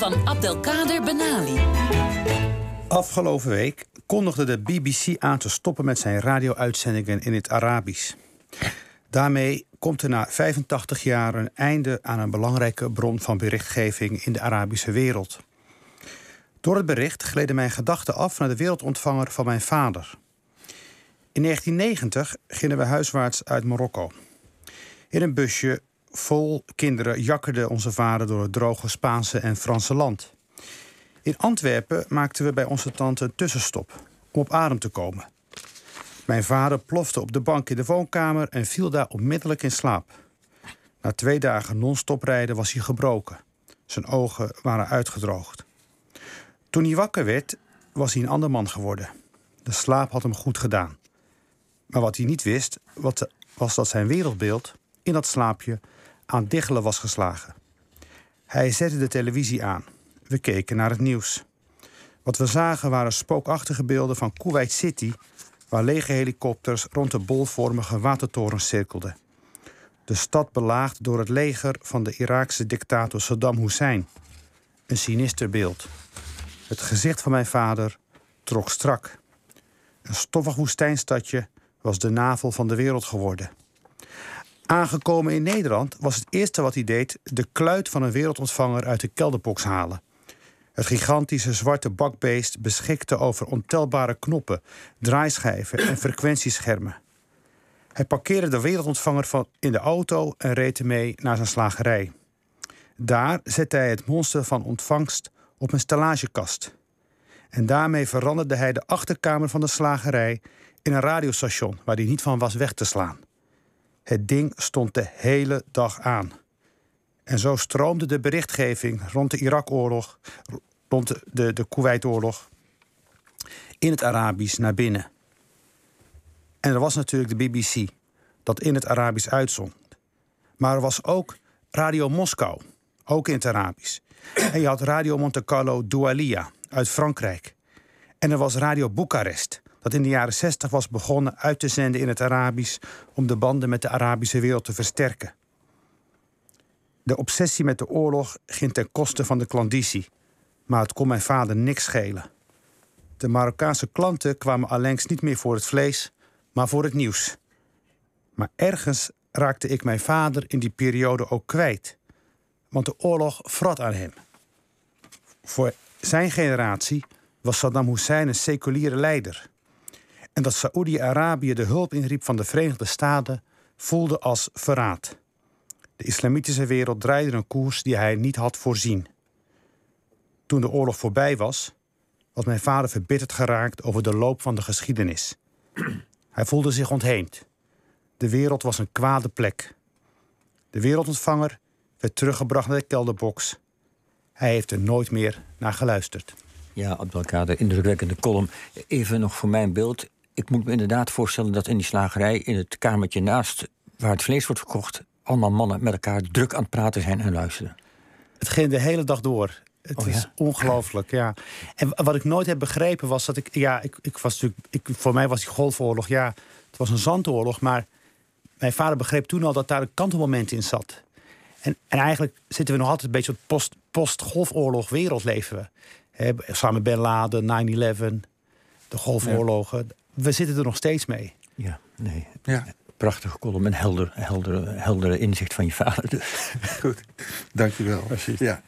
van Abdelkader Benali. Afgelopen week kondigde de BBC aan te stoppen met zijn radio-uitzendingen in het Arabisch. Daarmee komt er na 85 jaar een einde aan een belangrijke bron van berichtgeving in de Arabische wereld. Door het bericht gleden mijn gedachten af naar de wereldontvanger van mijn vader. In 1990 gingen we huiswaarts uit Marokko. In een busje vol kinderen jakkerde onze vader door het droge Spaanse en Franse land. In Antwerpen maakten we bij onze tante een tussenstop om op adem te komen. Mijn vader plofte op de bank in de woonkamer en viel daar onmiddellijk in slaap. Na twee dagen non-stop rijden was hij gebroken. Zijn ogen waren uitgedroogd. Toen hij wakker werd, was hij een ander man geworden. De slaap had hem goed gedaan. Maar wat hij niet wist, was dat zijn wereldbeeld in dat slaapje aan diggelen was geslagen. Hij zette de televisie aan. We keken naar het nieuws. Wat we zagen waren spookachtige beelden van Kuwait City, waar lege helikopters rond de bolvormige watertoren cirkelden. De stad belaagd door het leger van de Iraakse dictator Saddam Hussein. Een sinister beeld. Het gezicht van mijn vader trok strak. Een stoffig woestijnstadje was de navel van de wereld geworden. Aangekomen in Nederland was het eerste wat hij deed de kluit van een wereldontvanger uit de kelderbox halen. Het gigantische zwarte bakbeest beschikte over ontelbare knoppen, draaischijven en frequentieschermen. Hij parkeerde de wereldontvanger van in de auto en reed ermee naar zijn slagerij. Daar zette hij het monster van ontvangst op een stellagekast. En daarmee veranderde hij de achterkamer van de slagerij in een radiostation waar hij niet van was weg te slaan. Het ding stond de hele dag aan. En zo stroomde de berichtgeving rond de Irak-oorlog, rond de, de, in het Arabisch naar binnen. En er was natuurlijk de BBC, dat in het Arabisch uitzond. Maar er was ook Radio Moskou, ook in het Arabisch. En je had Radio Monte Carlo Doualia uit Frankrijk. En er was Radio Boekarest, dat in de jaren 60 was begonnen uit te zenden in het Arabisch om de banden met de Arabische wereld te versterken. De obsessie met de oorlog ging ten koste van de klandizie, maar het kon mijn vader niks schelen. De Marokkaanse klanten kwamen allengs niet meer voor het vlees, maar voor het nieuws. Maar ergens raakte ik mijn vader in die periode ook kwijt, want de oorlog vrat aan hem. Voor zijn generatie was Saddam Hussein een seculiere leider. En dat Saoedi-Arabië de hulp inriep van de Verenigde Staten voelde als verraad. De islamitische wereld draaide een koers die hij niet had voorzien. Toen de oorlog voorbij was, was mijn vader verbitterd geraakt over de loop van de geschiedenis. Hij voelde zich ontheemd. De wereld was een kwade plek. De wereldontvanger werd teruggebracht naar de kelderbox. Hij heeft er nooit meer naar geluisterd. Ja, Abdelkader, indrukwekkende column. Even nog voor mijn beeld. Ik moet me inderdaad voorstellen dat in die slagerij, in het kamertje naast waar het vlees wordt verkocht, allemaal mannen met elkaar druk aan het praten zijn en luisteren. Het ging de hele dag door. Het Oh, is ja? ongelooflijk, ja. En wat ik nooit heb begrepen was dat ik... Ja, ik, ik was natuurlijk... Ik, voor mij was die golfoorlog, ja... Het was een zandoorlog, maar... Mijn vader begreep toen al dat daar een kantelmoment in zat. En, en eigenlijk zitten we nog altijd een beetje op post- post-golfoorlog wereld leven we. Samen Bin Laden, 9-11, de golfoorlogen. We zitten er nog steeds mee. Ja, nee. Ja. Prachtige column en helder, helder, heldere inzicht van je vader. Dus. Goed, dankjewel. Ja.